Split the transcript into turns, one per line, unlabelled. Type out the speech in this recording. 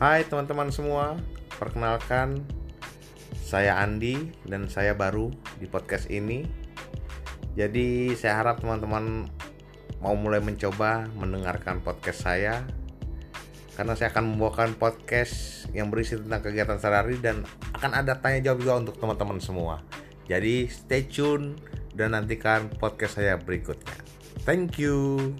Hai teman-teman semua, perkenalkan saya Andi dan saya baru di podcast ini. Jadi saya harap teman-teman mau mulai mencoba mendengarkan podcast saya karena saya akan membawakan podcast yang berisi tentang kegiatan sehari-hari dan akan ada tanya jawab juga untuk teman-teman semua. Jadi stay tune dan nantikan podcast saya berikutnya. Thank you.